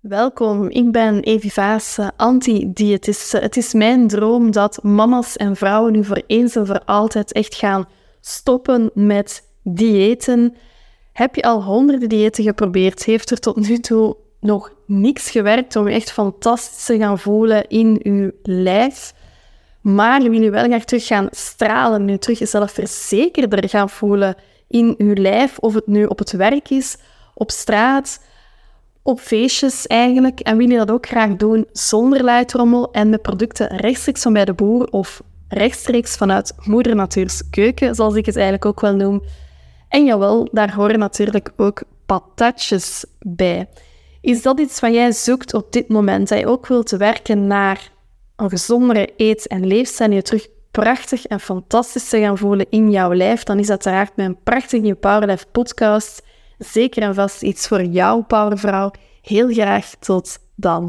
Welkom, ik ben Evi Vaas, anti-diëtiste. Het is mijn droom dat mama's en vrouwen nu voor eens en voor altijd echt gaan stoppen met diëten. Heb je al honderden diëten geprobeerd? Heeft er tot nu toe nog niks gewerkt om je echt fantastisch te gaan voelen in je lijf? Maar wil je wel graag terug gaan stralen, nu terug jezelf verzekerder gaan voelen in je lijf, of het nu op het werk is, op straat op feestjes eigenlijk. En wil je dat ook graag doen zonder luidrommel en met producten rechtstreeks van bij de boer of rechtstreeks vanuit moeder Natuur's keuken, zoals ik het eigenlijk ook wel noem. En jawel, daar horen natuurlijk ook patatjes bij. Is dat iets wat jij zoekt op dit moment? Dat je ook wilt werken naar een gezondere eet- en leefstijl en je terug prachtig en fantastisch te gaan voelen in jouw lijf, dan is uiteraard mijn prachtige nieuwe Powerlife podcast zeker en vast iets voor jou, powervrouw. Heel graag tot dan.